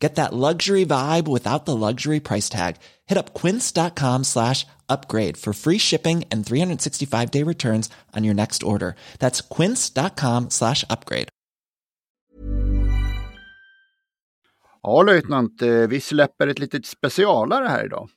Get that luxury vibe without the luxury price tag. Hit up quince.com slash upgrade for free shipping and 365 day returns on your next order. That's quince.com slash upgrade. Ja, löjtnant, eh, vi släpper ett litet specialare här idag.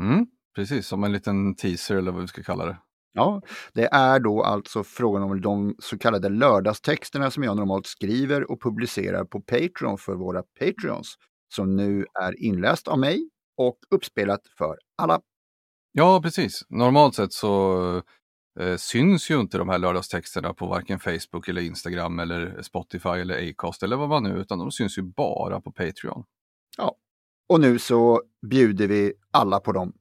Mm, precis, som en liten teaser eller vad vi ska kalla det. Ja, det är då alltså frågan om de så kallade lördagstexterna som jag normalt skriver och publicerar på Patreon för våra Patreons, som nu är inläst av mig och uppspelat för alla. Ja, precis. Normalt sett så eh, syns ju inte de här lördagstexterna på varken Facebook eller Instagram eller Spotify eller Acast eller vad man nu, utan de syns ju bara på Patreon. Ja, och nu så bjuder vi alla på dem.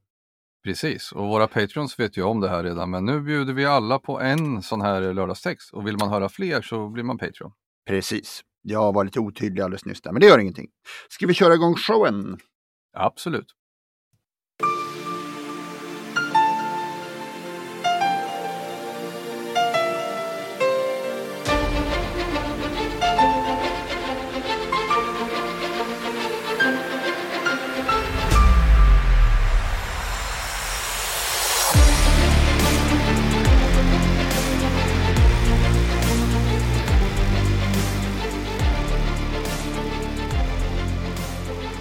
Precis, och våra Patreons vet ju om det här redan, men nu bjuder vi alla på en sån här lördagstext och vill man höra fler så blir man Patreon. Precis. Jag var lite otydlig alldeles nyss där, men det gör ingenting. Ska vi köra igång showen? Absolut.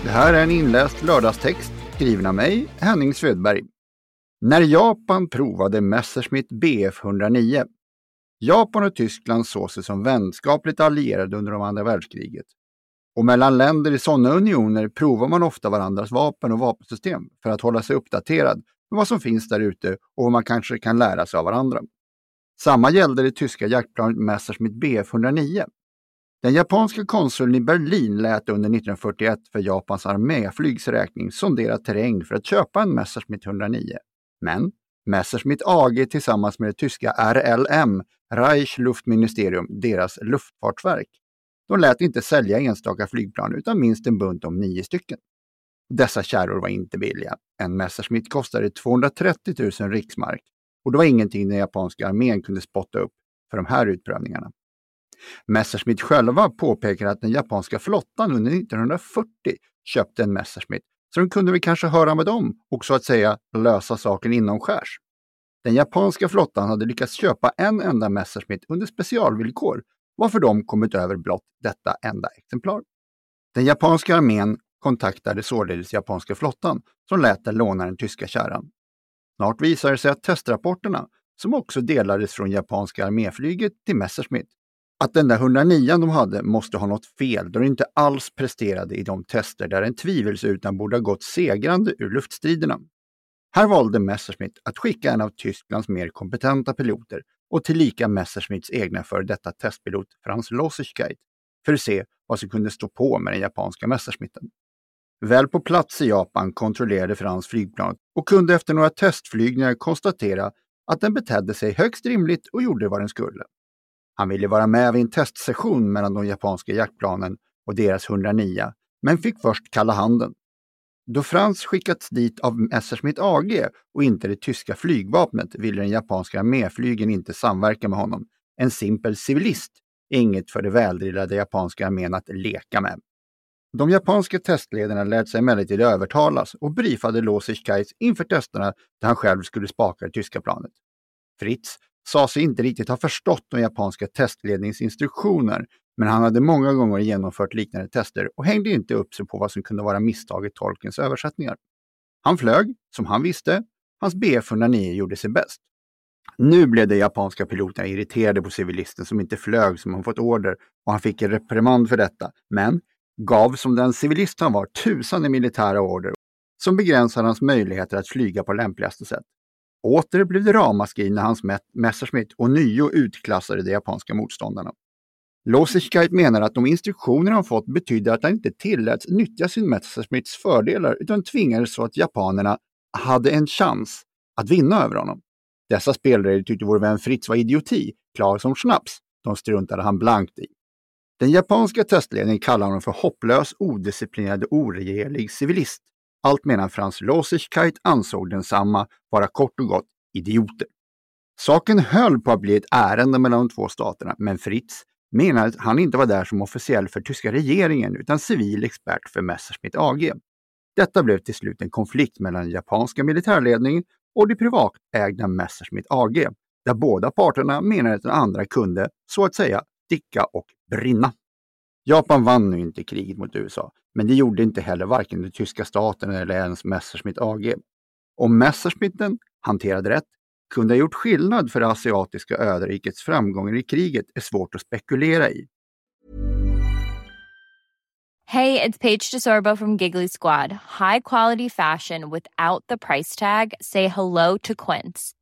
Det här är en inläst lördagstext skriven av mig, Henning Svedberg. När Japan provade Messerschmitt Bf 109. Japan och Tyskland såg sig som vänskapligt allierade under de andra världskriget. Och mellan länder i sådana unioner provar man ofta varandras vapen och vapensystem för att hålla sig uppdaterad med vad som finns där ute och vad man kanske kan lära sig av varandra. Samma gällde det tyska jaktplanet Messerschmitt Bf 109. Den japanska konsuln i Berlin lät under 1941 för Japans arméflygs räkning sondera terräng för att köpa en Messerschmitt 109. Men Messerschmitt AG tillsammans med det tyska RLM, Reich Luftministerium, deras luftfartsverk, de lät inte sälja enstaka flygplan utan minst en bunt om nio stycken. Dessa kärror var inte billiga. En Messerschmitt kostade 230 000 riksmark och det var ingenting den japanska armén kunde spotta upp för de här utprövningarna. Messerschmitt själva påpekar att den japanska flottan under 1940 köpte en Messerschmitt, så de kunde väl kanske höra med dem och så att säga lösa saken inomskärs. Den japanska flottan hade lyckats köpa en enda Messerschmitt under specialvillkor, varför de kommit över blott detta enda exemplar. Den japanska armén kontaktade således japanska flottan som lät den låna den tyska kärran. Snart visade det sig att testrapporterna, som också delades från japanska arméflyget till Messerschmitt, att den där 109 de hade måste ha något fel då den inte alls presterade i de tester där en tvivelsutan borde ha gått segrande ur luftstriderna. Här valde Messerschmitt att skicka en av Tysklands mer kompetenta piloter och tillika Messerschmitts egna före detta testpilot Franz Lossichkeit för att se vad som kunde stå på med den japanska Messerschmitten. Väl på plats i Japan kontrollerade Frans flygplanet och kunde efter några testflygningar konstatera att den betedde sig högst rimligt och gjorde vad den skulle. Han ville vara med vid en testsession mellan de japanska jaktplanen och deras 109, men fick först kalla handen. Då Frans skickats dit av Messerschmitt AG och inte det tyska flygvapnet ville den japanska arméflygen inte samverka med honom. En simpel civilist är inget för det väldrillade japanska armén att leka med. De japanska testledarna lät sig emellertid övertalas och briefade Lossichkais inför testerna där han själv skulle spaka det tyska planet. Fritz sa sig inte riktigt ha förstått de japanska testledningsinstruktioner, men han hade många gånger genomfört liknande tester och hängde inte upp sig på vad som kunde vara misstag i tolkens översättningar. Han flög, som han visste, hans BF-109 gjorde sig bäst. Nu blev de japanska piloterna irriterade på civilisten som inte flög som han fått order och han fick en reprimand för detta, men gav som den civilist han var tusan i militära order som begränsade hans möjligheter att flyga på lämpligaste sätt. Åter blev det ramaskri när hans Messerschmitt ånyo utklassade de japanska motståndarna. Lossichkeit menar att de instruktioner han fått betydde att han inte tilläts nyttja sin Messerschmitts fördelar utan tvingades så att japanerna hade en chans att vinna över honom. Dessa spelregler tyckte vår vän Fritz var idioti, klar som snaps, De struntade han blankt i. Den japanska testledningen kallar honom för hopplös, odisciplinerad och oregerlig civilist. Allt medan Frans Losigkeit ansåg densamma vara kort och gott idioter. Saken höll på att bli ett ärende mellan de två staterna, men Fritz menade att han inte var där som officiell för tyska regeringen utan civil expert för Messerschmitt AG. Detta blev till slut en konflikt mellan den japanska militärledningen och det privatägda Messerschmitt AG, där båda parterna menade att den andra kunde, så att säga, sticka och brinna. Japan vann nu inte kriget mot USA, men det gjorde inte heller varken den tyska staten eller ens Messerschmitt AG. Om Messerschmitten hanterade rätt kunde ha gjort skillnad för det asiatiska öderrikets framgångar i kriget är svårt att spekulera i. Hej, det är Paige DeSorbo från Giggly Squad. High quality fashion without the price tag. Say hello to Quince.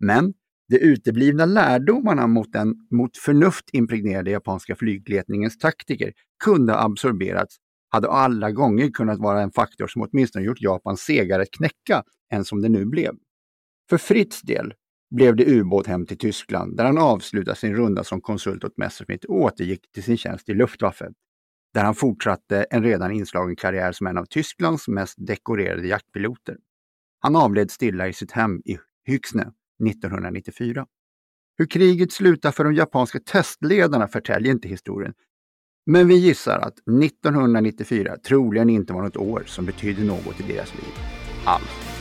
Men de uteblivna lärdomarna mot den mot förnuft impregnerade japanska flygledningens taktiker kunde ha absorberats hade alla gånger kunnat vara en faktor som åtminstone gjort Japan segare att knäcka än som det nu blev. För Fritz del blev det ubåt hem till Tyskland där han avslutade sin runda som konsult åt Messerschmitt och återgick till sin tjänst i Luftwaffe, där han fortsatte en redan inslagen karriär som en av Tysklands mest dekorerade jaktpiloter. Han avled stilla i sitt hem i Hyxne 1994. Hur kriget slutar för de japanska testledarna förtäljer inte historien. Men vi gissar att 1994 troligen inte var något år som betydde något i deras liv. Allt.